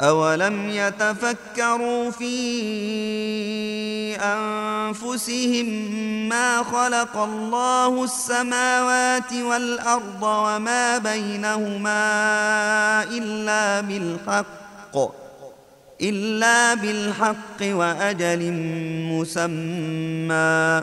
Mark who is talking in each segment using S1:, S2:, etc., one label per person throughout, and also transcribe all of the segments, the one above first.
S1: أولم يتفكروا في أنفسهم ما خلق الله السماوات والأرض وما بينهما إلا بالحق إلا بالحق وأجل مسمى.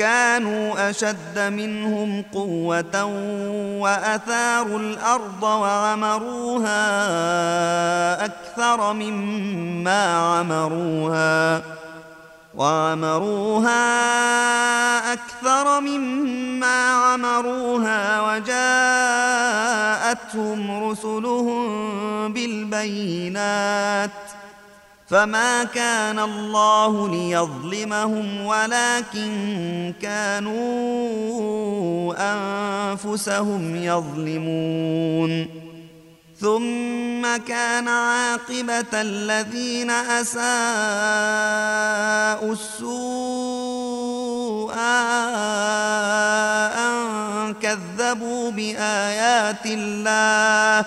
S1: كانوا أشد منهم قوة وأثاروا الأرض وعمروها أكثر مما عمروها وعمروها أكثر مما عمروها وجاءتهم رسلهم بالبينات فما كان الله ليظلمهم ولكن كانوا انفسهم يظلمون ثم كان عاقبه الذين اساءوا السوء ان كذبوا بايات الله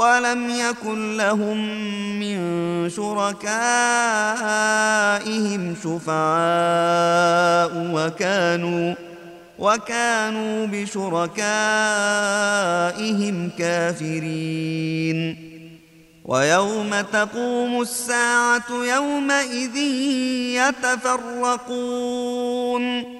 S1: ولم يكن لهم من شركائهم شفعاء وكانوا وكانوا بشركائهم كافرين. ويوم تقوم الساعة يومئذ يتفرقون.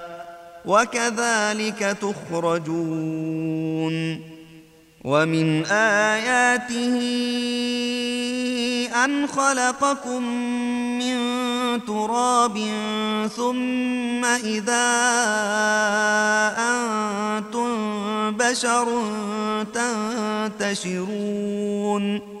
S1: وكذلك تخرجون ومن آياته أن خلقكم من تراب ثم إذا أنتم بشر تنتشرون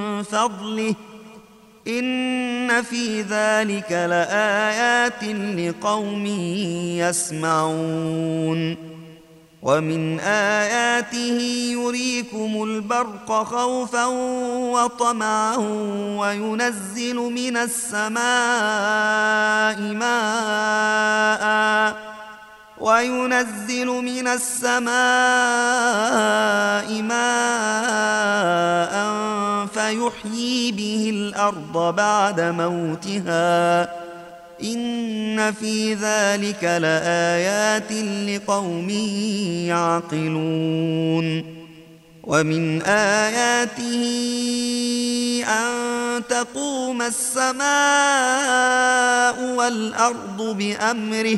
S1: فضله إن في ذلك لآيات لقوم يسمعون ومن آياته يريكم البرق خوفا وطمعا وينزل من السماء ماء وينزل من السماء ماء فيحيي به الأرض بعد موتها. إن في ذلك لآيات لقوم يعقلون. ومن آياته أن تقوم السماء والأرض بأمره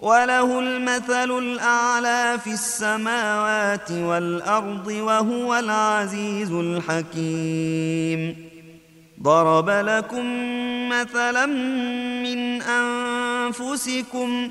S1: وله المثل الأعلى في السماوات والأرض وهو العزيز الحكيم. ضرب لكم مثلا من أنفسكم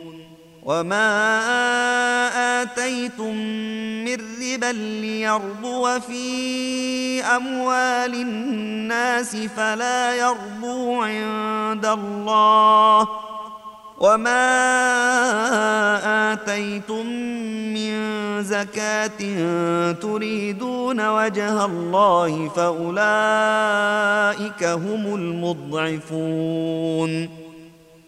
S1: وما آتيتم من ربا ليربو في أموال الناس فلا يربو عند الله وما آتيتم من زكاة تريدون وجه الله فأولئك هم المضعفون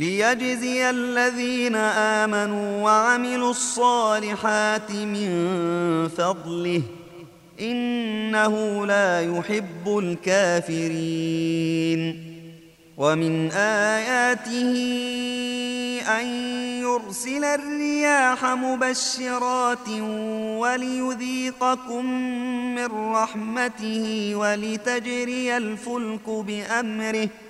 S1: ليجزي الذين آمنوا وعملوا الصالحات من فضله. إنه لا يحب الكافرين. ومن آياته أن يرسل الرياح مبشرات وليذيقكم من رحمته ولتجري الفلك بأمره ۖ.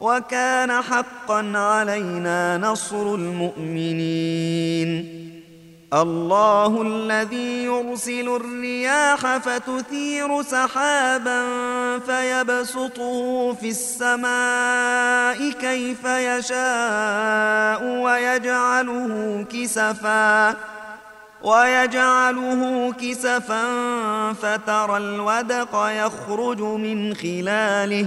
S1: وكان حقا علينا نصر المؤمنين. الله الذي يرسل الرياح فتثير سحابا فيبسطه في السماء كيف يشاء ويجعله كسفا ويجعله كسفا فترى الودق يخرج من خلاله.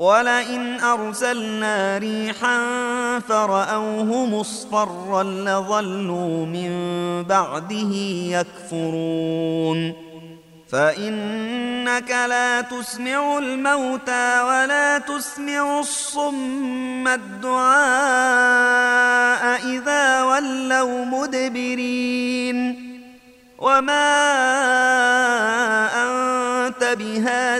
S1: ولئن أرسلنا ريحا فرأوه مصفرا لظلوا من بعده يكفرون. فإنك لا تسمع الموتى ولا تسمع الصم الدعاء إذا ولوا مدبرين. وما أنت بهاد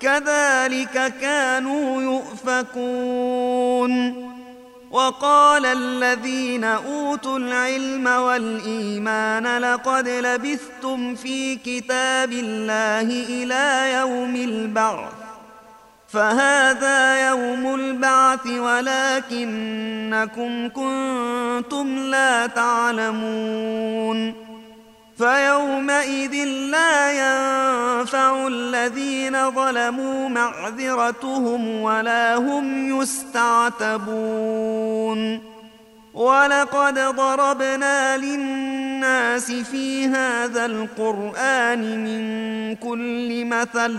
S1: كذلك كانوا يؤفكون. وقال الذين أوتوا العلم والإيمان لقد لبثتم في كتاب الله إلى يوم البعث. فهذا يوم البعث ولكنكم كنتم لا تعلمون. فيومئذ لا ينفع الذين ظلموا معذرتهم ولا هم يستعتبون. ولقد ضربنا للناس في هذا القرآن من كل مثل